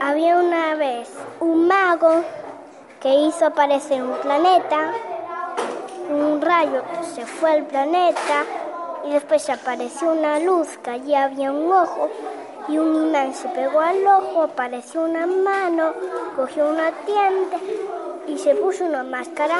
Había una vez un mago que hizo aparecer un planeta, un rayo se fue al planeta y después apareció una luz que allí había un ojo y un imán se pegó al ojo, apareció una mano, cogió una tienda y se puso una máscara.